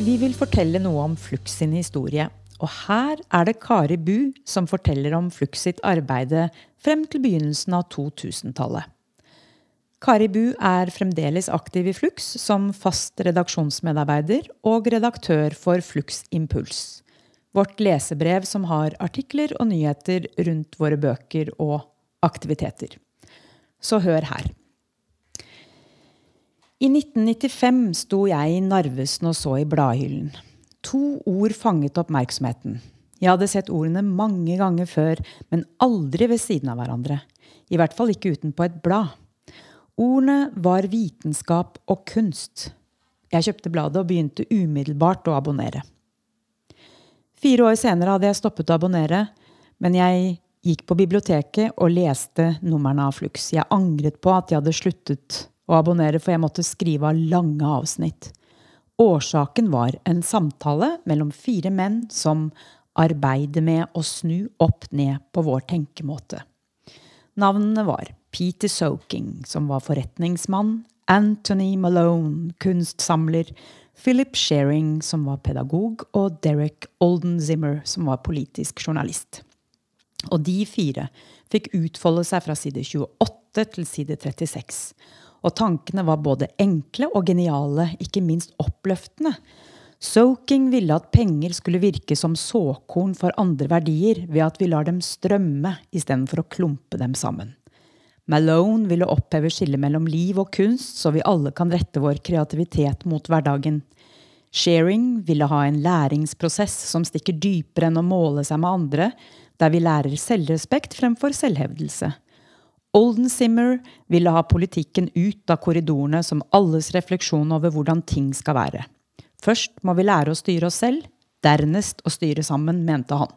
Vi vil fortelle noe om Flux sin historie. Og her er det Kari Bu som forteller om Flux sitt arbeide frem til begynnelsen av 2000-tallet. Kari Bu er fremdeles aktiv i Flux som fast redaksjonsmedarbeider og redaktør for Flux Impuls. Vårt lesebrev som har artikler og nyheter rundt våre bøker og aktiviteter. Så hør her. I 1995 sto jeg i Narvesen og så i bladhyllen. To ord fanget oppmerksomheten. Jeg hadde sett ordene mange ganger før, men aldri ved siden av hverandre. I hvert fall ikke utenpå et blad. Ordene var vitenskap og kunst. Jeg kjøpte bladet og begynte umiddelbart å abonnere. Fire år senere hadde jeg stoppet å abonnere, men jeg gikk på biblioteket og leste numrene av Flux. Jeg angret på at jeg hadde sluttet å abonnere, for jeg måtte skrive av lange avsnitt. Årsaken var en samtale mellom fire menn som arbeider med å snu opp ned på vår tenkemåte. Navnene var Peter Soaking, som var forretningsmann, Anthony Malone, kunstsamler, Philip Shearing, som var pedagog, og Derek Olden-Zimmer, som var politisk journalist. Og de fire fikk utfolde seg fra side 28 til side 36. Og tankene var både enkle og geniale, ikke minst oppløftende. Soaking ville at penger skulle virke som såkorn for andre verdier ved at vi lar dem strømme istedenfor å klumpe dem sammen. Malone ville oppheve skillet mellom liv og kunst, så vi alle kan rette vår kreativitet mot hverdagen. Sharing ville ha en læringsprosess som stikker dypere enn å måle seg med andre, der vi lærer selvrespekt fremfor selvhevdelse. Olden Simmer ville ha politikken ut av korridorene som alles refleksjon over hvordan ting skal være. Først må vi lære å styre oss selv, dernest å styre sammen, mente han.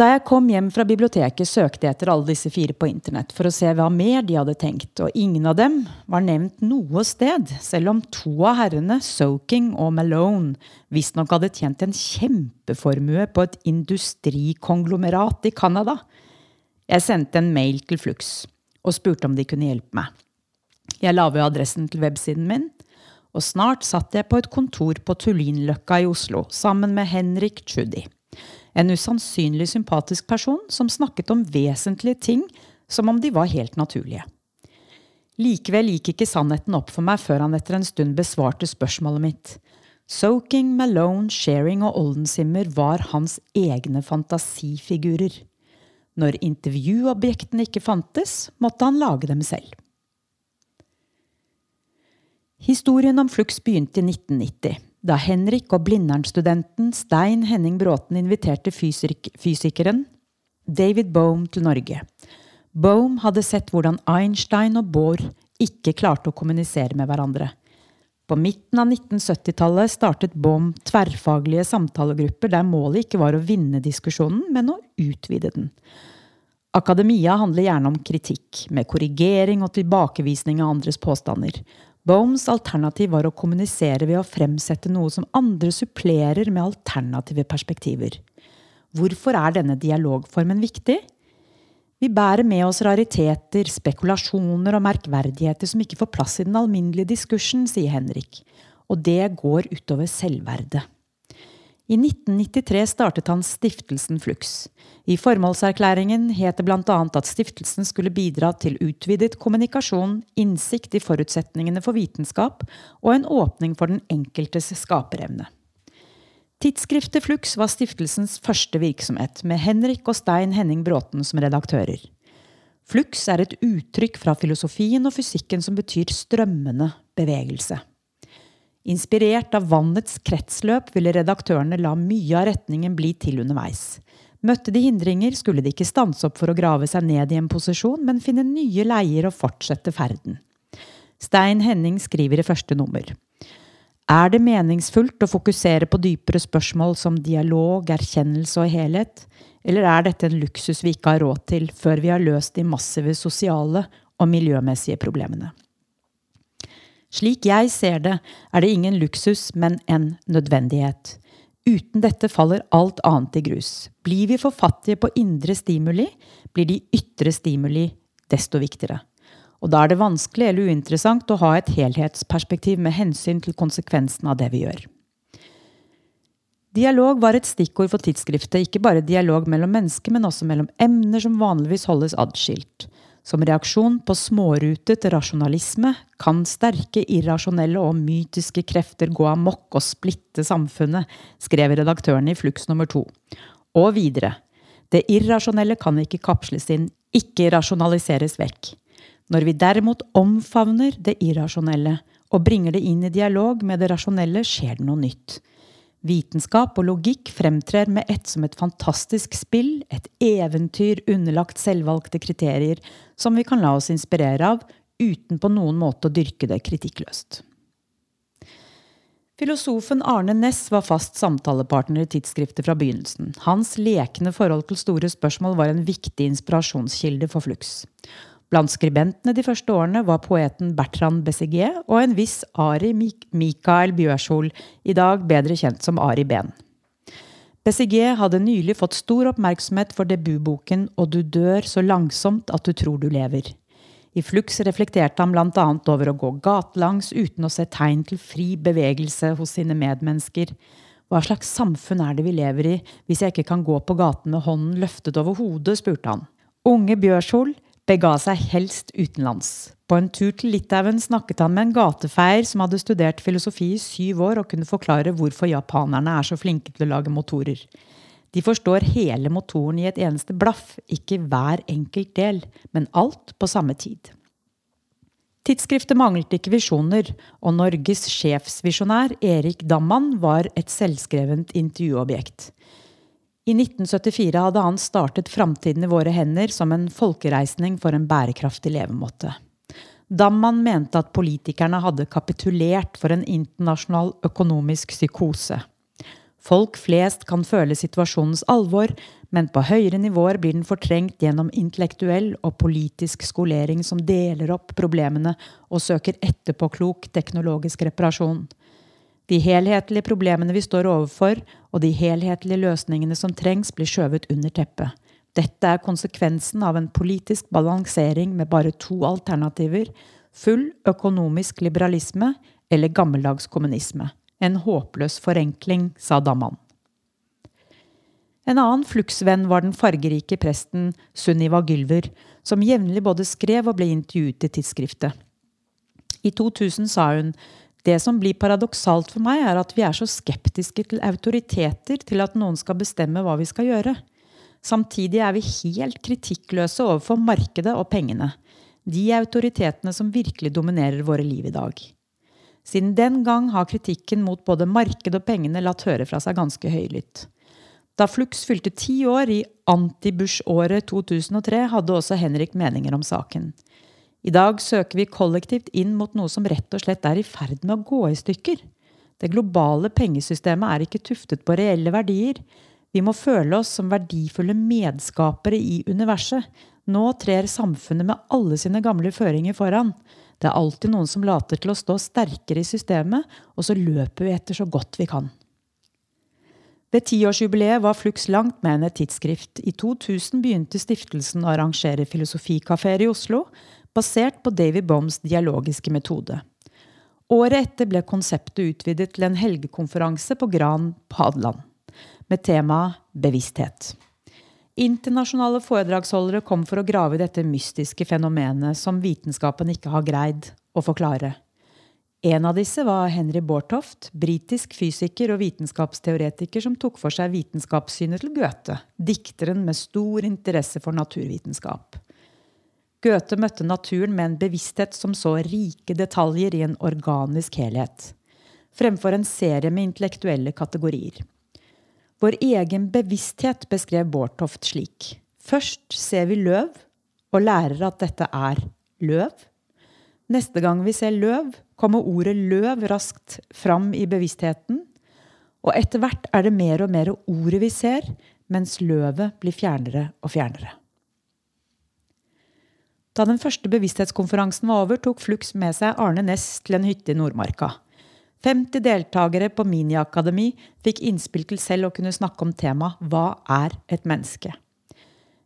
Da jeg kom hjem fra biblioteket, søkte jeg etter alle disse fire på internett for å se hva mer de hadde tenkt, og ingen av dem var nevnt noe sted, selv om to av herrene, Soaking og Malone, visstnok hadde tjent en kjempeformue på et industrikonglomerat i Canada. Jeg sendte en mail til Flux og spurte om de kunne hjelpe meg. Jeg la ved adressen til websiden min, og snart satt jeg på et kontor på Tullinløkka i Oslo sammen med Henrik Tschudi. En usannsynlig sympatisk person som snakket om vesentlige ting som om de var helt naturlige. Likevel gikk ikke sannheten opp for meg før han etter en stund besvarte spørsmålet mitt. Soaking, Malone, Sharing og Oldensimmer var hans egne fantasifigurer. Når intervjuobjektene ikke fantes, måtte han lage dem selv. Historien om Flux begynte i 1990, da Henrik og Blindern-studenten Stein Henning Bråten inviterte fysik fysikeren David Bohm til Norge. Bohm hadde sett hvordan Einstein og Bohr ikke klarte å kommunisere med hverandre. På midten av 1970-tallet startet Bohm tverrfaglige samtalegrupper der målet ikke var å vinne diskusjonen, men å utvide den. Akademia handler gjerne om kritikk, med korrigering og tilbakevisning av andres påstander. Bohms alternativ var å kommunisere ved å fremsette noe som andre supplerer med alternative perspektiver. Hvorfor er denne dialogformen viktig? Vi bærer med oss rariteter, spekulasjoner og merkverdigheter som ikke får plass i den alminnelige diskursen, sier Henrik. Og det går utover selvverdet. I 1993 startet han stiftelsen Flux. I formålserklæringen het det bl.a. at stiftelsen skulle bidra til utvidet kommunikasjon, innsikt i forutsetningene for vitenskap og en åpning for den enkeltes skaperevne. Tidsskriftet Flux var stiftelsens første virksomhet, med Henrik og Stein Henning Bråten som redaktører. Flux er et uttrykk fra filosofien og fysikken som betyr strømmende bevegelse. Inspirert av vannets kretsløp ville redaktørene la mye av retningen bli til underveis. Møtte de hindringer, skulle de ikke stanse opp for å grave seg ned i en posisjon, men finne nye leier og fortsette ferden. Stein Henning skriver i første nummer. Er det meningsfullt å fokusere på dypere spørsmål som dialog, erkjennelse og helhet, eller er dette en luksus vi ikke har råd til før vi har løst de massive sosiale og miljømessige problemene? Slik jeg ser det, er det ingen luksus, men en nødvendighet. Uten dette faller alt annet i grus. Blir vi for fattige på indre stimuli, blir de ytre stimuli desto viktigere. Og da er det vanskelig eller uinteressant å ha et helhetsperspektiv med hensyn til konsekvensen av det vi gjør. Dialog var et stikkord for tidsskriftet, ikke bare dialog mellom mennesker, men også mellom emner som vanligvis holdes adskilt. Som reaksjon på smårutet rasjonalisme kan sterke, irrasjonelle og mytiske krefter gå amok og splitte samfunnet, skrev redaktøren i Flux nummer to. Og videre. Det irrasjonelle kan ikke kapsles inn, ikke rasjonaliseres vekk. Når vi derimot omfavner det irrasjonelle og bringer det inn i dialog med det rasjonelle, skjer det noe nytt. Vitenskap og logikk fremtrer med ett som et fantastisk spill, et eventyr underlagt selvvalgte kriterier som vi kan la oss inspirere av, uten på noen måte å dyrke det kritikkløst. Filosofen Arne Næss var fast samtalepartner i tidsskriftet fra begynnelsen. Hans lekne forhold til store spørsmål var en viktig inspirasjonskilde for Flux. Blant skribentene de første årene var poeten Bertrand Bessigier og en viss Ari Mikael Bjørshol, i dag bedre kjent som Ari Behn. Bessigier hadde nylig fått stor oppmerksomhet for debutboken Og du dør så langsomt at du tror du lever. I Flux reflekterte han bl.a. over å gå gatelangs uten å se tegn til fri bevegelse hos sine medmennesker. Hva slags samfunn er det vi lever i hvis jeg ikke kan gå på gaten med hånden løftet over hodet, spurte han. Unge Bjørshol bega seg helst utenlands. På en tur til Litauen snakket han med en gatefeier som hadde studert filosofi i syv år og kunne forklare hvorfor japanerne er så flinke til å lage motorer. De forstår hele motoren i et eneste blaff, ikke hver enkelt del, men alt på samme tid. Tidsskriftet manglet ikke visjoner, og Norges sjefsvisjonær Erik Damman var et selvskrevent intervjuobjekt. I 1974 hadde han startet Framtiden i våre hender som en folkereisning for en bærekraftig levemåte. Damman mente at politikerne hadde kapitulert for en internasjonal økonomisk psykose. Folk flest kan føle situasjonens alvor, men på høyere nivåer blir den fortrengt gjennom intellektuell og politisk skolering som deler opp problemene og søker etterpåklok teknologisk reparasjon. De helhetlige problemene vi står overfor, og de helhetlige løsningene som trengs, blir skjøvet under teppet. Dette er konsekvensen av en politisk balansering med bare to alternativer full økonomisk liberalisme eller gammeldags kommunisme. En håpløs forenkling, sa Damman. En annen fluksvenn var den fargerike presten Sunniva Gylver, som jevnlig både skrev og ble intervjuet i tidsskriftet. I 2000 sa hun det som blir paradoksalt for meg, er at vi er så skeptiske til autoriteter, til at noen skal bestemme hva vi skal gjøre. Samtidig er vi helt kritikkløse overfor markedet og pengene. De autoritetene som virkelig dominerer våre liv i dag. Siden den gang har kritikken mot både markedet og pengene latt høre fra seg ganske høylytt. Da Flux fylte ti år i antibush-året 2003, hadde også Henrik meninger om saken. I dag søker vi kollektivt inn mot noe som rett og slett er i ferd med å gå i stykker. Det globale pengesystemet er ikke tuftet på reelle verdier. Vi må føle oss som verdifulle medskapere i universet. Nå trer samfunnet med alle sine gamle føringer foran. Det er alltid noen som later til å stå sterkere i systemet, og så løper vi etter så godt vi kan. Ved tiårsjubileet var Flux langt mer enn et tidsskrift. I 2000 begynte stiftelsen å arrangere filosofikafeer i Oslo, basert på Davy Boms dialogiske metode. Året etter ble konseptet utvidet til en helgekonferanse på Gran på Hadeland, med temaet bevissthet. Internasjonale foredragsholdere kom for å grave i dette mystiske fenomenet som vitenskapen ikke har greid å forklare. En av disse var Henry Bortoft, britisk fysiker og vitenskapsteoretiker som tok for seg vitenskapssynet til Goethe, dikteren med stor interesse for naturvitenskap. Goethe møtte naturen med en bevissthet som så rike detaljer i en organisk helhet, fremfor en serie med intellektuelle kategorier. Vår egen bevissthet beskrev Bårdtoft slik. Først ser vi løv og lærer at dette er løv. Neste gang vi ser løv, kommer ordet løv raskt fram i bevisstheten. Og etter hvert er det mer og mer ordet vi ser, mens løvet blir fjernere og fjernere. Da den første bevissthetskonferansen var over, tok Flux med seg Arne Næss til en hytte i Nordmarka. 50 deltakere på Miniakademi fikk innspill til selv å kunne snakke om temaet Hva er et menneske?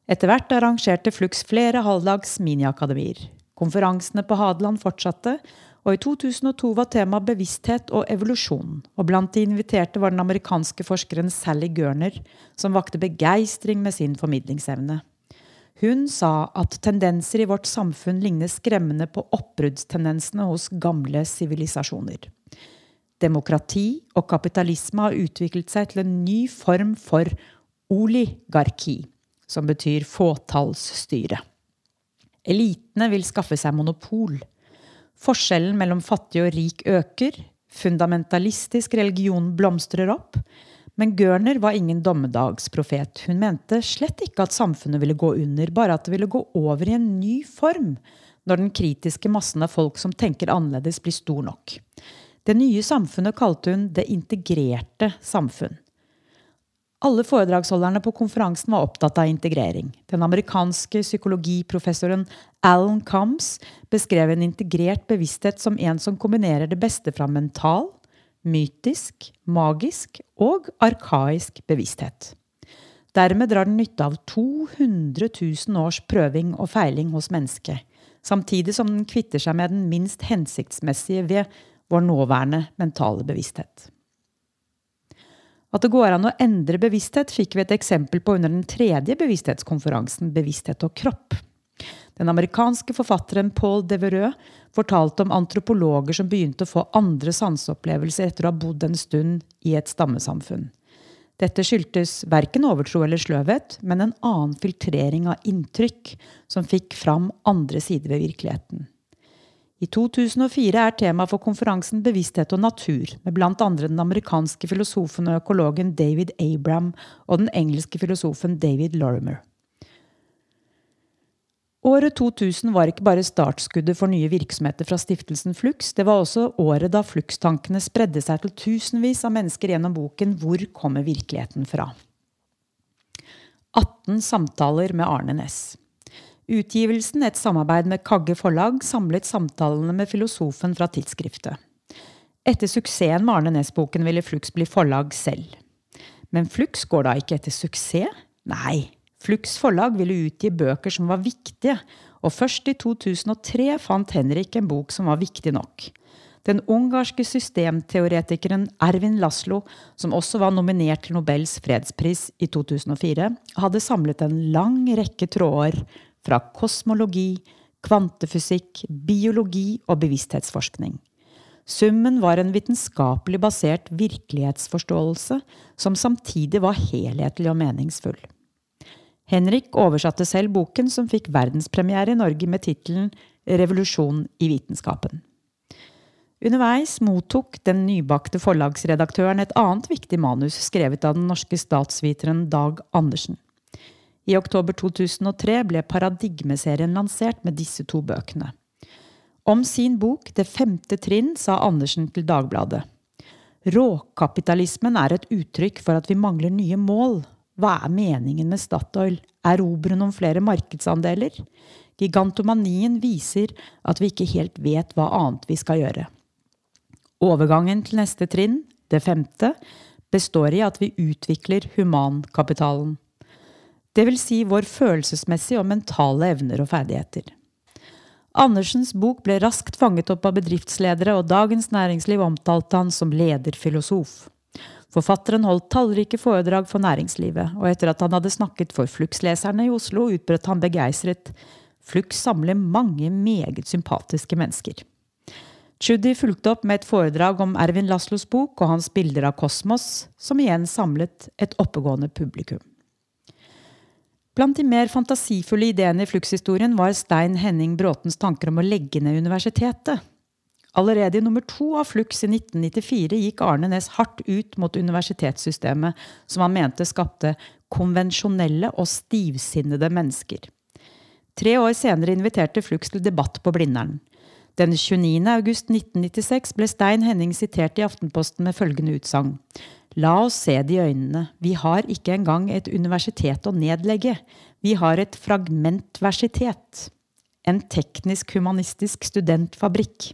Etter hvert arrangerte Flux flere halvdags miniakademier. Konferansene på Hadeland fortsatte, og i 2002 var temaet bevissthet og evolusjon. Og blant de inviterte var den amerikanske forskeren Sally Gørner, som vakte begeistring med sin formidlingsevne. Hun sa at tendenser i vårt samfunn ligner skremmende på oppbruddstendensene hos gamle sivilisasjoner. Demokrati og kapitalisme har utviklet seg til en ny form for oligarki, som betyr fåtallsstyre. Elitene vil skaffe seg monopol. Forskjellen mellom fattig og rik øker. Fundamentalistisk religion blomstrer opp. Men Gørner var ingen dommedagsprofet. Hun mente slett ikke at samfunnet ville gå under, bare at det ville gå over i en ny form når den kritiske massen av folk som tenker annerledes, blir stor nok. Det nye samfunnet kalte hun det integrerte samfunn. Alle foredragsholderne på konferansen var opptatt av integrering. Den amerikanske psykologiprofessoren Alan Combs beskrev en integrert bevissthet som en som kombinerer det beste fra mental, mytisk, magisk og arkaisk bevissthet. Dermed drar den nytte av 200 000 års prøving og feiling hos mennesket, samtidig som den kvitter seg med den minst hensiktsmessige ved vår nåværende mentale bevissthet. At det går an å endre bevissthet, fikk vi et eksempel på under den tredje bevissthetskonferansen Bevissthet og kropp. Den amerikanske forfatteren Paul Devereux fortalte om antropologer som begynte å få andre sanseopplevelser etter å ha bodd en stund i et stammesamfunn. Dette skyldtes verken overtro eller sløvhet, men en annen filtrering av inntrykk som fikk fram andre sider ved virkeligheten. I 2004 er tema for konferansen bevissthet og natur, med andre den amerikanske filosofen og økologen David Abram og den engelske filosofen David Lorimer. Året 2000 var ikke bare startskuddet for nye virksomheter fra stiftelsen Flux, det var også året da Flux-tankene spredde seg til tusenvis av mennesker gjennom boken Hvor kommer virkeligheten fra? 18 samtaler med Arne Næss. Utgivelsen, et samarbeid med Kagge forlag, samlet samtalene med filosofen fra tidsskriftet. Etter suksessen med Arne Næss-boken ville Flux bli forlag selv. Men Flux går da ikke etter suksess? Nei, Flux forlag ville utgi bøker som var viktige, og først i 2003 fant Henrik en bok som var viktig nok. Den ungarske systemteoretikeren Ervin Laslo, som også var nominert til Nobels fredspris i 2004, hadde samlet en lang rekke tråder fra kosmologi, kvantefysikk, biologi og bevissthetsforskning. Summen var en vitenskapelig basert virkelighetsforståelse som samtidig var helhetlig og meningsfull. Henrik oversatte selv boken, som fikk verdenspremiere i Norge med tittelen Revolusjon i vitenskapen. Underveis mottok den nybakte forlagsredaktøren et annet viktig manus skrevet av den norske statsviteren Dag Andersen. I oktober 2003 ble Paradigmeserien lansert med disse to bøkene. Om sin bok Det femte trinn sa Andersen til Dagbladet. Råkapitalismen er et uttrykk for at vi mangler nye mål. Hva er meningen med Statoil? Erobre noen flere markedsandeler? Gigantomanien viser at vi ikke helt vet hva annet vi skal gjøre. Overgangen til neste trinn, det femte, består i at vi utvikler humankapitalen Det vil Si vår følelsesmessige og mentale evner og ferdigheter. Andersens bok ble raskt fanget opp av bedriftsledere, og Dagens Næringsliv omtalte han som lederfilosof. Forfatteren holdt tallrike foredrag for næringslivet, og etter at han hadde snakket for Flux-leserne i Oslo, utbrøt han begeistret Flux samler mange meget sympatiske mennesker. Tschudi fulgte opp med et foredrag om Ervin Laslos bok og hans bilder av kosmos, som igjen samlet et oppegående publikum. Blant de mer fantasifulle ideene i Flux-historien var Stein Henning Bråtens tanker om å legge ned universitetet. Allerede i nummer to av Flux i 1994 gikk Arne Næss hardt ut mot universitetssystemet, som han mente skapte konvensjonelle og stivsinnede mennesker. Tre år senere inviterte Flux til debatt på Blindern. Den 29. august 1996 ble Stein Henning sitert i Aftenposten med følgende utsagn. La oss se det i øynene. Vi har ikke engang et universitet å nedlegge. Vi har et fragmentversitet. En teknisk-humanistisk studentfabrikk.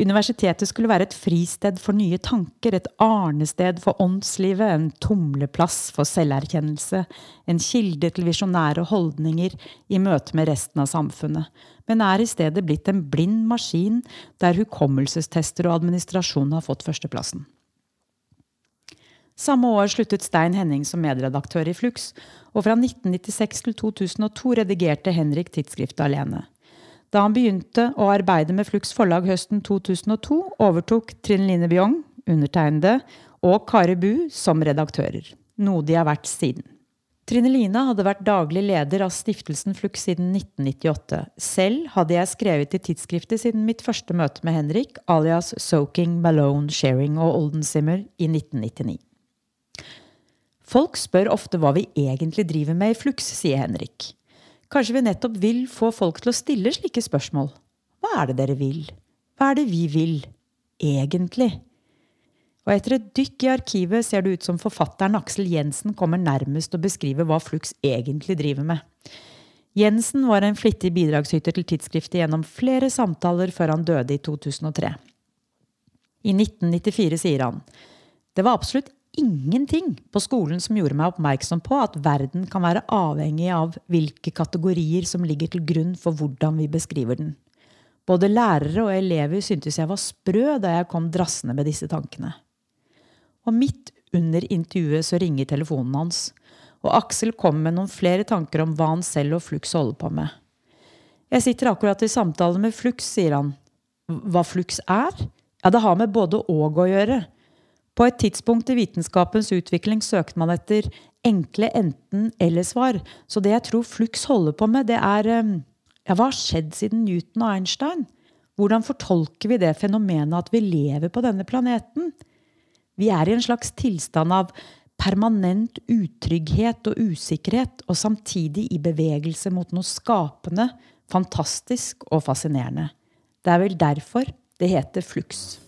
Universitetet skulle være et fristed for nye tanker, et arnested for åndslivet, en tumleplass for selverkjennelse, en kilde til visjonære holdninger i møte med resten av samfunnet, men er i stedet blitt en blind maskin der hukommelsestester og administrasjon har fått førsteplassen. Samme år sluttet Stein Henning som medredaktør i Flux, og fra 1996 til 2002 redigerte Henrik tidsskriftet alene. Da han begynte å arbeide med Flux forlag høsten 2002, overtok Trine Line Bjong, undertegnede, og Kari Bu som redaktører. Noe de har vært siden. Trine Line hadde vært daglig leder av stiftelsen Flux siden 1998. Selv hadde jeg skrevet i tidsskriftet siden mitt første møte med Henrik, alias Soaking, Malone, Sharing og Oldensimmer i 1999. Folk spør ofte hva vi egentlig driver med i Flux, sier Henrik. Kanskje vi nettopp vil få folk til å stille slike spørsmål. Hva er det dere vil? Hva er det vi vil? Egentlig? Og etter et dykk i arkivet ser det ut som forfatteren Aksel Jensen kommer nærmest å beskrive hva Flux egentlig driver med. Jensen var en flittig bidragsyter til tidsskriftet gjennom flere samtaler før han døde i 2003. I 1994 sier han det var absolutt ingenting på skolen som gjorde meg oppmerksom på at verden kan være avhengig av hvilke kategorier som ligger til grunn for hvordan vi beskriver den. Både lærere og elever syntes jeg var sprø da jeg kom drassende med disse tankene. Og midt under intervjuet så ringer telefonen hans, og Aksel kommer med noen flere tanker om hva han selv og Flux holder på med. Jeg sitter akkurat i samtale med Flux, sier han. Hva Flux er? Ja, det har med både og å gjøre. På et tidspunkt i vitenskapens utvikling søkte man etter enkle enten-eller-svar. Så det jeg tror Flux holder på med, det er eh, ja, hva har skjedd siden Newton og Einstein? Hvordan fortolker vi det fenomenet at vi lever på denne planeten? Vi er i en slags tilstand av permanent utrygghet og usikkerhet, og samtidig i bevegelse mot noe skapende, fantastisk og fascinerende. Det er vel derfor det heter flux.